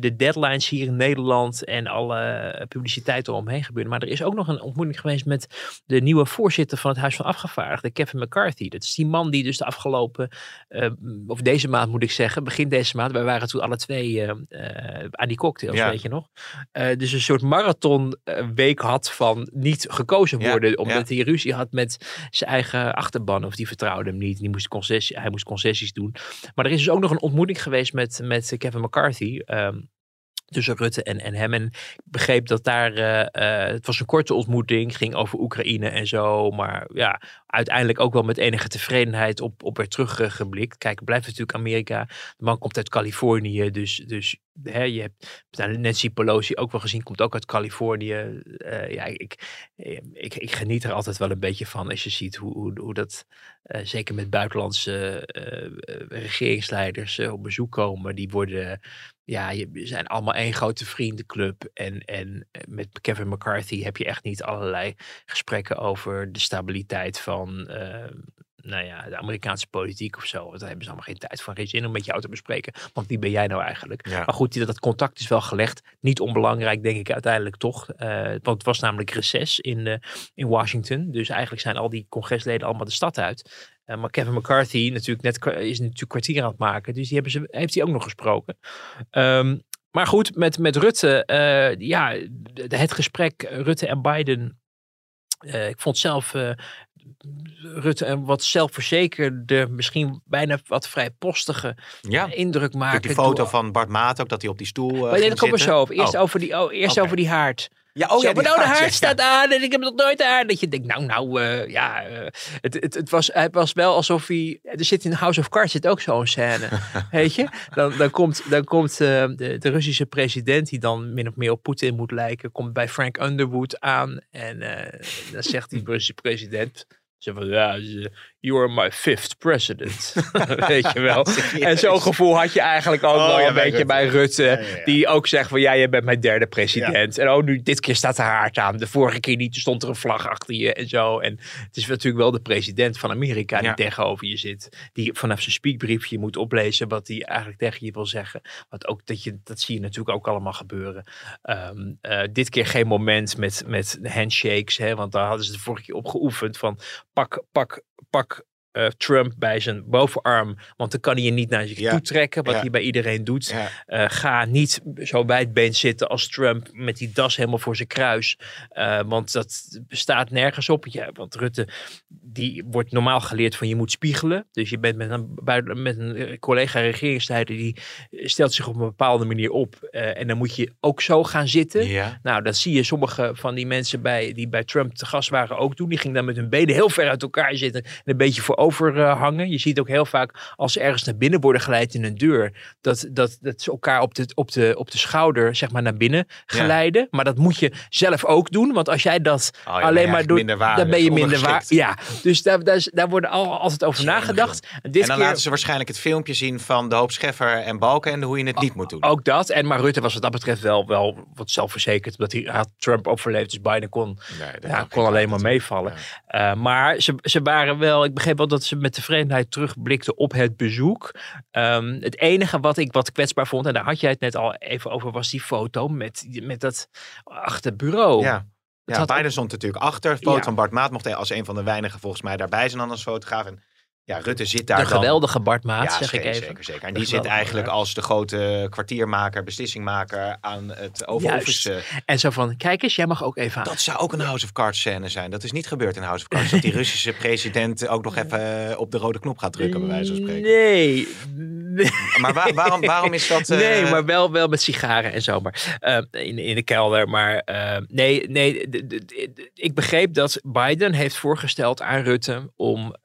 de deadlines hier in Nederland en alle publiciteit eromheen gebeurde. Maar er is ook nog een ontmoeting geweest met de nieuwe voorzitter van het Huis van Afgevaardigden, Kevin McCarthy. Dat is die man die dus de afgelopen, eh, of deze maand moet ik zeggen, begin deze maand, wij waren toen alle twee eh, eh, aan die cocktails, Ja. weet je nog. Eh, dus een soort marathonweek had van niet gekozen Ja, worden. Omdat ja. hij ruzie had met zijn eigen achterban. Of die vertrouwde hem niet. Die moest concessie, hij moest concessies doen. Maar er is dus ook nog een ontmoeting geweest met, met Kevin McCarthy. Ehm, tussen Rutte en, en hem. En ik begreep dat daar, eh, eh, het was een korte ontmoeting, ging over Oekraïne en zo. Maar ja, uiteindelijk ook wel met enige tevredenheid op, op weer teruggeblikt. Kijk, blijft natuurlijk Amerika. De man komt uit Californië, dus, dus je hebt nou, Nancy Pelosi ook wel gezien, komt ook uit Californië. Uh, ja, ik, ik, ik, geniet er altijd wel een beetje van als je ziet hoe, hoe, hoe dat, uh, zeker met buitenlandse regeringsleiders op bezoek komen. Die worden, ja, je zijn allemaal één grote vriendenclub. En, en met Kevin McCarthy heb je echt niet allerlei gesprekken over de stabiliteit van nou ja, de Amerikaanse politiek of zo. Daar hebben ze allemaal geen tijd voor, geen zin om met jou te bespreken. Want wie ben jij nou eigenlijk? Maar goed, dat, dat contact is wel gelegd. Niet onbelangrijk, denk ik uiteindelijk toch. Uh, want het was namelijk reces in, uh, in Washington. Dus eigenlijk zijn al die congresleden allemaal de stad uit. Uh, maar Kevin McCarthy natuurlijk net, is natuurlijk kwartier aan het maken. Dus die hebben ze, heeft hij ook nog gesproken. Um, maar goed, met, met Rutte, ja, het gesprek Rutte en Biden uh, ik vond zelf uh, Rutte een wat zelfverzekerde, misschien bijna wat vrijpostige ja. indruk maken. Die foto van Bart Maat ook, dat hij op die stoel uh, Maar nee, zo op. Eerst, oh. over, die, oh, eerst okay. over die haard. Ja, oh ja, maar nou, de haard staat aan en ik heb nog nooit haar. Dat je denkt, nou, nou, uh, ja. Uh, het, het, het, was, het was wel alsof hij. Er zit in House of Cards zit ook zo'n scène. *laughs* weet je? Dan, dan komt, dan komt uh, de, de, Russische president, die dan min of meer op Poetin moet lijken, komt bij Frank Underwood aan. En dan zegt die Russische president. Ze van, ja, you are my fifth president. *laughs* Weet je wel. En zo'n gevoel had je eigenlijk ook oh, wel een beetje bij Rutte. Die ook zegt van, ja, je bent mijn derde president. En oh, nu, dit keer staat de haard aan. De vorige keer niet, stond er een vlag achter je en zo. En het is natuurlijk wel de president van Amerika die tegenover je zit. Die vanaf zijn speakbriefje moet oplezen wat hij eigenlijk tegen je wil zeggen. Wat ook, dat, je, dat zie je natuurlijk ook allemaal gebeuren. Um, uh, dit keer geen moment met, met handshakes. Hè, want daar hadden ze de vorige keer op geoefend van pak, pak, pak uh, Trump bij zijn bovenarm. Want dan kan hij je niet naar zich toe trekken. Wat hij bij iedereen doet. Uh, ga niet zo bij het been zitten als Trump. Met die das helemaal voor zijn kruis. Uh, want dat bestaat nergens op. Ja, want Rutte die wordt normaal geleerd van je moet spiegelen. Dus je bent met een, met een collega regeringsleider die stelt zich op een bepaalde manier op. en dan moet je ook zo gaan zitten. Nou, dat zie je sommige van die mensen bij, die bij Trump te gast waren ook doen. Die gingen dan met hun benen heel ver uit elkaar zitten. En een beetje voor overhangen. Je ziet ook heel vaak als ze ergens naar binnen worden geleid in een deur, dat, dat, dat ze elkaar op de, op, de, op de schouder zeg maar naar binnen geleiden. Maar dat moet je zelf ook doen, want als jij dat oh, alleen maar doet, dan ben je minder waar. Ja, dus daar, daar, daar wordt al, altijd over nagedacht. En, dit en dan keer, laten ze waarschijnlijk het filmpje zien van de hoop Scheffer en Balken en hoe je het niet moet doen. Ook dat. En maar Rutte was wat dat betreft wel, wel wat zelfverzekerd, omdat hij had Trump overleefd, dus Biden kon, nee, ja, kon alleen maar meevallen. Uh, maar ze, ze waren wel, ik begreep wel dat ze met tevredenheid terugblikte op het bezoek. Um, het enige wat ik wat kwetsbaar vond, en daar had jij het net al even over, was die foto met, met dat achter bureau. Ja. Ja, Biden stond natuurlijk achter. Foto ja. van Bart Maat mocht hij als een van de weinigen volgens mij daarbij zijn dan als fotograaf. En ja, Rutte zit daar. De geweldige Bart Maat, ja, zeg ik even. Zeker, zeker. En die zit eigenlijk als de grote kwartiermaker, beslissingmaker aan het over En zo van, kijk eens, jij mag ook even aan. Dat zou ook een House of Cards scène zijn. Dat is niet gebeurd in House of Cards. dat die *laughs* Russische president ook nog even eh, op de rode knop gaat drukken, bij wijze van spreken. Nee. Maar waarom, waarom is dat... *laughs* Nee, eh, maar wel, wel met sigaren en zo. Maar, uh, in, in de kelder. Maar nee, nee ik begreep dat Biden heeft voorgesteld aan Rutte om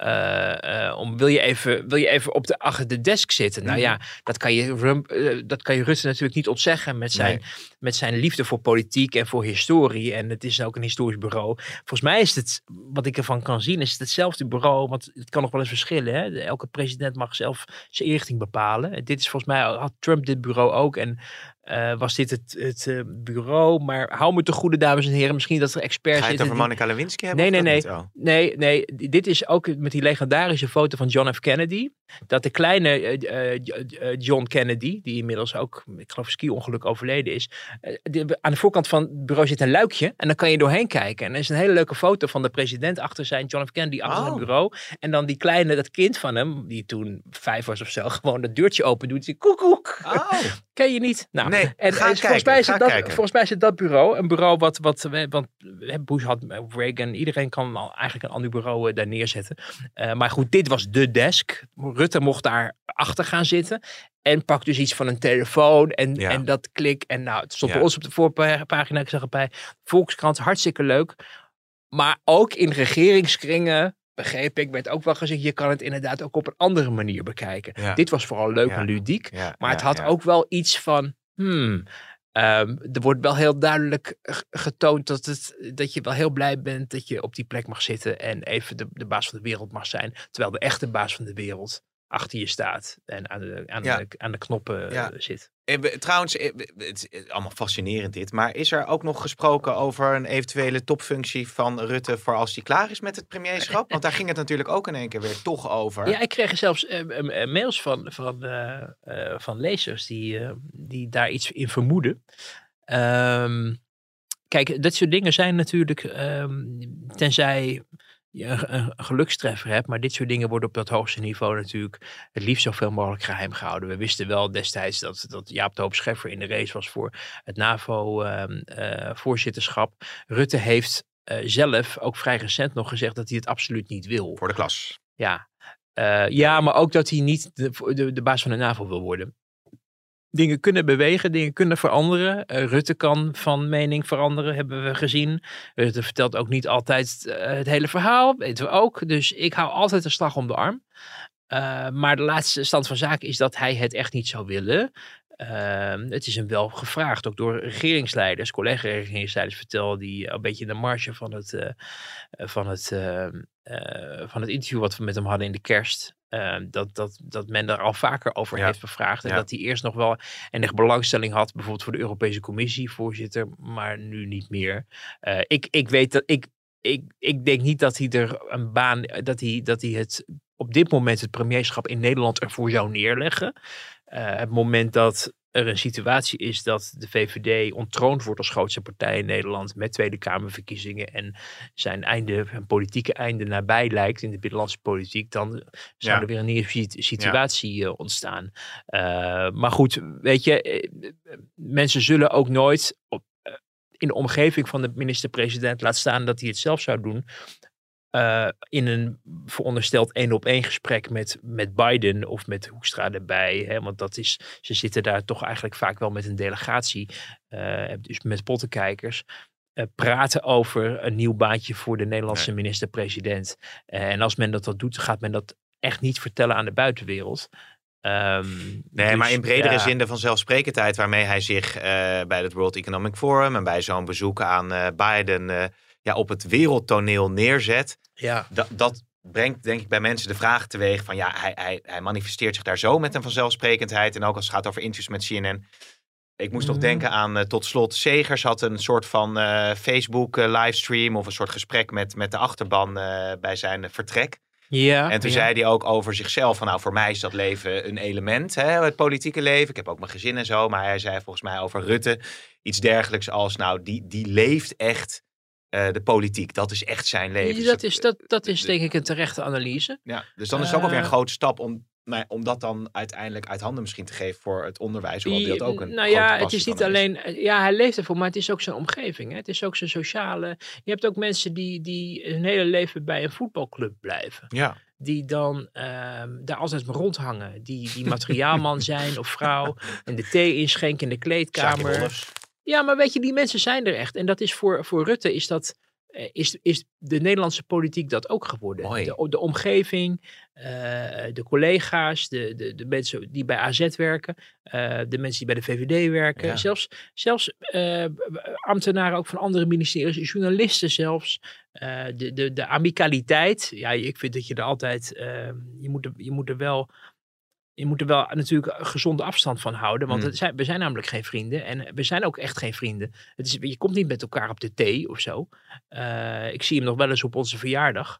uh, om, wil je even, wil je even op de, achter de desk zitten? Nou ja, mhm. dat kan je, uh, dat kan je Rutte natuurlijk niet ontzeggen met zijn, met zijn liefde voor politiek en voor historie. En het is ook een historisch bureau. Volgens mij is het, wat ik ervan kan zien, is het hetzelfde bureau, want het kan nog wel eens verschillen. Hè? Elke president mag zelf zijn richting bepalen. Dit is volgens mij, had Trump dit bureau ook. En uh, was dit het, het uh, bureau. Maar hou me te goede, dames en heren. Misschien dat er experts zijn. Ga je het over Monica Lewinsky hebben? Nee, nee, nee. Oh. nee. Nee, dit is ook met die legendarische foto van John F. Kennedy. Dat de kleine uh, John Kennedy, die inmiddels ook, ik geloof, ski-ongeluk overleden is. aan de voorkant van het bureau zit een luikje. En dan kan je doorheen kijken. En er is een hele leuke foto van de president achter zijn John F. Kennedy achter het oh. bureau. En dan die kleine, dat kind van hem, die toen vijf was of zo, *laughs* gewoon dat deurtje open doet. Die koekoek. Oh. *laughs* Ken je niet? Nou, Nee, en, ga en volgens, mij is het dat, volgens mij het dat bureau, een bureau wat, wat want Bush had, Reagan, iedereen kan eigenlijk een ander bureau uh, daar neerzetten. Uh, maar goed, dit was de desk. Rutte mocht daar achter gaan zitten. En pak dus iets van een telefoon en, ja. en dat klik. En nou, het stond ja. bij ons op de voorpagina, ik zag het bij Volkskrant, hartstikke leuk. Maar ook in regeringskringen begreep ik, werd ook wel gezegd, je kan het inderdaad ook op een andere manier bekijken. Ja. Dit was vooral leuk en ludiek, maar het had ook wel iets van, Hmm. Ehm, er wordt wel heel duidelijk getoond dat, het, dat je wel heel blij bent dat je op die plek mag zitten en even de, de baas van de wereld mag zijn. Terwijl de echte baas van de wereld achter je staat en aan de, aan Ja. de, aan de knoppen Ja. eh, zit. Eh, we- Trouwens, eh, het is allemaal fascinerend dit. Maar is er ook nog gesproken over een eventuele topfunctie van Rutte voor als hij klaar is met het premierschap? Want daar ging het natuurlijk ook in één keer weer toch over. Ja, ik kreeg zelfs mails van, van, van lezers die, die daar iets in vermoeden. Ehm, kijk, dat soort dingen zijn natuurlijk, ehm, tenzij je een, een gelukstreffer hebt, maar dit soort dingen worden op dat hoogste niveau natuurlijk het liefst zoveel mogelijk geheim gehouden. We wisten wel destijds dat, dat Jaap de Hoop Scheffer in de race was voor het NAVO-voorzitterschap. Rutte heeft eh, zelf ook vrij recent nog gezegd dat hij het absoluut niet wil. Voor de klas. Ja. Eh, ja, maar ook dat hij niet de, de, de baas van de NAVO wil worden. Dingen kunnen bewegen, dingen kunnen veranderen. Eh, Rutte kan van mening veranderen, hebben we gezien. Rutte vertelt ook niet altijd eh, het hele verhaal, weten we ook. Dus ik hou altijd een slag om de arm. Eh, maar de laatste stand van zaken is dat hij het echt niet zou willen. Ehm, het is hem wel gevraagd, ook door regeringsleiders, collega-regeringsleiders vertelde die een beetje in de marge van het, van, het, ehm, eh, van het interview wat we met hem hadden in de kerst. Ehm, dat, dat, dat men daar al vaker over Ja. heeft bevraagd. En Ja. dat hij eerst nog wel enige belangstelling had, bijvoorbeeld voor de Europese Commissie, voorzitter, maar nu niet meer. Eh, ik, ik weet dat ik, ik, ik denk niet dat hij er een baan, dat hij, dat hij het op dit moment het premierschap in Nederland ervoor zou neerleggen. Eh, het moment dat er een situatie is dat de VVD ontroond wordt als grootste partij in Nederland met Tweede Kamerverkiezingen en zijn einde, een politieke einde nabij lijkt in de binnenlandse politiek, dan zou Ja. er weer een nieuwe situ- situatie eh, ontstaan. Eh, maar goed, weet je, eh, mensen zullen ook nooit op, in de omgeving van de minister-president laat staan dat hij het zelf zou doen. Eh, in een verondersteld één op één gesprek met, met Biden of met Hoekstra erbij. Hè, want dat is, ze zitten daar toch eigenlijk vaak wel met een delegatie. eh, dus met pottenkijkers. eh, praten over een nieuw baantje voor de Nederlandse minister-president. En als men dat, dat doet, gaat men dat echt niet vertellen aan de buitenwereld. Ehm, Nee, dus, maar in bredere ja. zin de vanzelfsprekendheid waarmee hij zich bij het World Economic Forum en bij zo'n bezoek aan Biden ja, op het wereldtoneel neerzet. Ja, Dat, dat brengt denk ik bij mensen de vraag teweeg van ja, hij, hij, hij manifesteert zich daar zo met een vanzelfsprekendheid. En ook als het gaat over interviews met CNN. Ik moest nog Mhm. denken aan eh, tot slot, Segers had een soort van eh, Facebook eh, livestream of een soort gesprek met, met de achterban bij zijn vertrek. ja En toen ja. zei hij ook over zichzelf van nou voor mij is dat leven een element, hè, het politieke leven. Ik heb ook mijn gezin en zo, maar hij zei volgens mij over Rutte iets dergelijks als nou die, die leeft echt eh, de politiek. Dat is echt zijn leven. Dus dat, is, dat, dat is denk ik een terechte analyse. Ja, dus dan is het ook alweer een Eh, grote stap om, maar, om dat dan uiteindelijk uit handen misschien te geven voor het onderwijs. Hoewel dat ook een nou ja, het is niet alleen. eh, Ja, hij leeft ervoor, maar het is ook zijn omgeving. Hè? Het is ook zijn sociale. Je hebt ook mensen die, die hun hele leven bij een voetbalclub blijven. Ja, Die dan ehm, daar altijd maar rondhangen. Die, die materiaalman *laughs* zijn of vrouw. En de thee inschenken in de kleedkamer. Ja, maar weet je, die mensen zijn er echt. En dat is voor, voor Rutte is dat. eh, Is, is de Nederlandse politiek dat ook geworden? De, de omgeving, eh, de collega's, de, de, de mensen die bij AZ werken, eh, de mensen die bij de VVD werken, Ja. zelfs, zelfs ambtenaren ook van andere ministeries, journalisten zelfs. de, de, de amicaliteit, ja, ik vind dat je er altijd, eh, je, moet er, je moet er wel je moet er wel natuurlijk een gezonde afstand van houden. Want Mm. het zijn, we zijn namelijk geen vrienden. En we zijn ook echt geen vrienden. Het is, je komt niet met elkaar op de thee of zo. Eh, ik zie hem nog wel eens op onze verjaardag.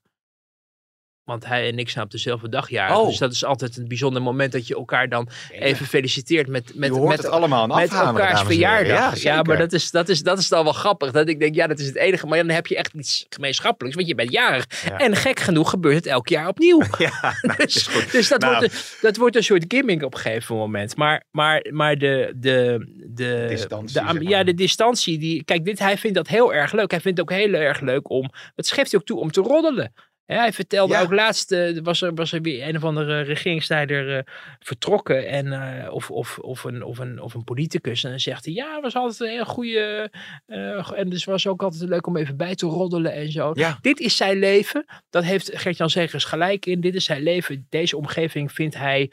Want hij en ik zijn op dezelfde dag jarig. Oh. Dus dat is altijd een bijzonder moment dat je elkaar dan even feliciteert met, met, je hoort met, het allemaal met elkaars verjaardag. Ja, zeker. maar dat is, dat, is, dat is dan wel grappig. Dat ik denk, ja, dat is het enige. Maar dan heb je echt iets gemeenschappelijks. Want je bent jarig. Ja. En gek genoeg gebeurt het elk jaar opnieuw. *laughs* Ja, nou, dat is Dus, goed. dus dat, Nou. wordt een, dat wordt een soort gimmick op een gegeven moment. Maar, maar, maar de, de, de, Distantie, de, am- zeg maar. ja, de distantie. Die, kijk, dit, hij vindt dat heel erg leuk. Hij vindt het ook heel erg leuk om. Het schrijft hij ook toe om te roddelen. Hij vertelde Ja. ook laatst, eh, was, er, was er weer een of andere regeringsleider eh, vertrokken. En, eh, of, of, of, een, of, een, of een politicus. En dan zegt hij, ja, het was altijd een hele goede... en dus was ook altijd leuk om even bij te roddelen en zo. Ja. Dit is zijn leven. Dat heeft Gert-Jan Zegers gelijk in. Dit is zijn leven. Deze omgeving vindt hij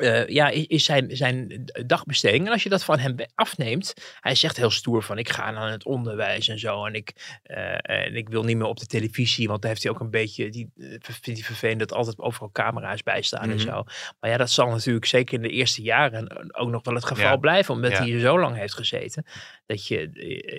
eh, ja, is, zijn, zijn dagbesteding. En als je dat van hem afneemt, hij zegt heel stoer van ik ga naar het onderwijs en zo. En ik, eh, en ik wil niet meer op de televisie, want daar heeft hij ook een beetje, die eh, vindt hij vervelend dat altijd overal camera's bij staan en Mhm. zo. Maar ja, dat zal natuurlijk zeker in de eerste jaren ook nog wel het geval Ja. blijven, omdat Ja. hij hier zo lang heeft gezeten. Dat je,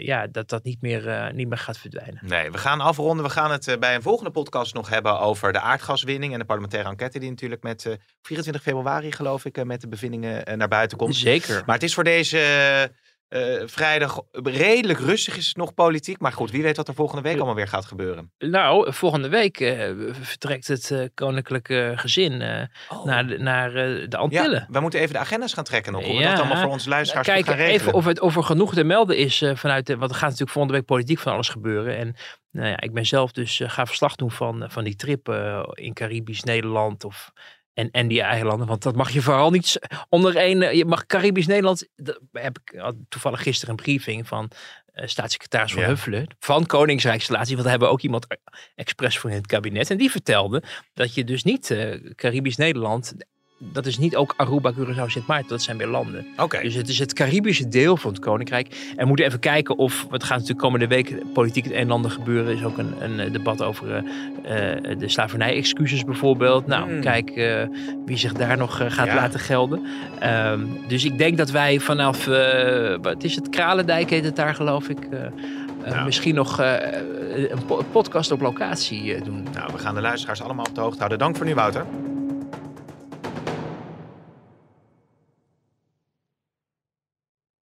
ja, dat dat niet meer, niet meer gaat verdwijnen. Nee, we gaan afronden. We gaan het bij een volgende podcast nog hebben over de aardgaswinning en de parlementaire enquête die natuurlijk met eh, 24 februari geloof ik eh, met de bevindingen eh, naar buiten komt. Zeker. Maar het is voor deze eh, vrijdag redelijk rustig is het nog politiek. Maar goed, wie weet wat er volgende week allemaal weer gaat gebeuren. Nou, volgende week vertrekt het koninklijke gezin eh, naar, de, naar de Antillen. Ja, we moeten even de agendas gaan trekken nog. Hoe we Ja. dat allemaal voor onze luisteraars Kijk, goed gaan regelen. even of, het, of er genoeg te melden is vanuit de. Want er gaat natuurlijk volgende week politiek van alles gebeuren. En nou ja, ik ben zelf dus ga verslag doen van, van die trip in Caribisch Nederland of. En, en die eilanden, want dat mag je vooral niet onder één. eh, Je mag Caribisch Nederland. Dat heb ik toevallig gisteren een briefing van eh, staatssecretaris van Ja. Huffelen. Van Koningsrijksrelatie. Want daar hebben we ook iemand expres voor in het kabinet. En die vertelde dat je dus niet eh, Caribisch Nederland. Dat is niet ook Aruba, Curaçao, Sint Maarten. Dat zijn weer landen. Oké. Dus het is het Caribische deel van het Koninkrijk. En we moeten even kijken of, het gaat natuurlijk komende week politiek in een en ander gebeuren. Er is ook een, een eh, debat over eh, eh, de slavernij-excuses bijvoorbeeld. Nou, Hmm. kijk wie zich daar nog gaat Ja. laten gelden. Ehm, dus ik denk dat wij vanaf, wat is het, Kralendijk heet het daar geloof ik. Nou. Misschien nog een po- podcast op locatie doen. Nou, we gaan de luisteraars allemaal op de hoogte houden. Dank voor nu, Wouter.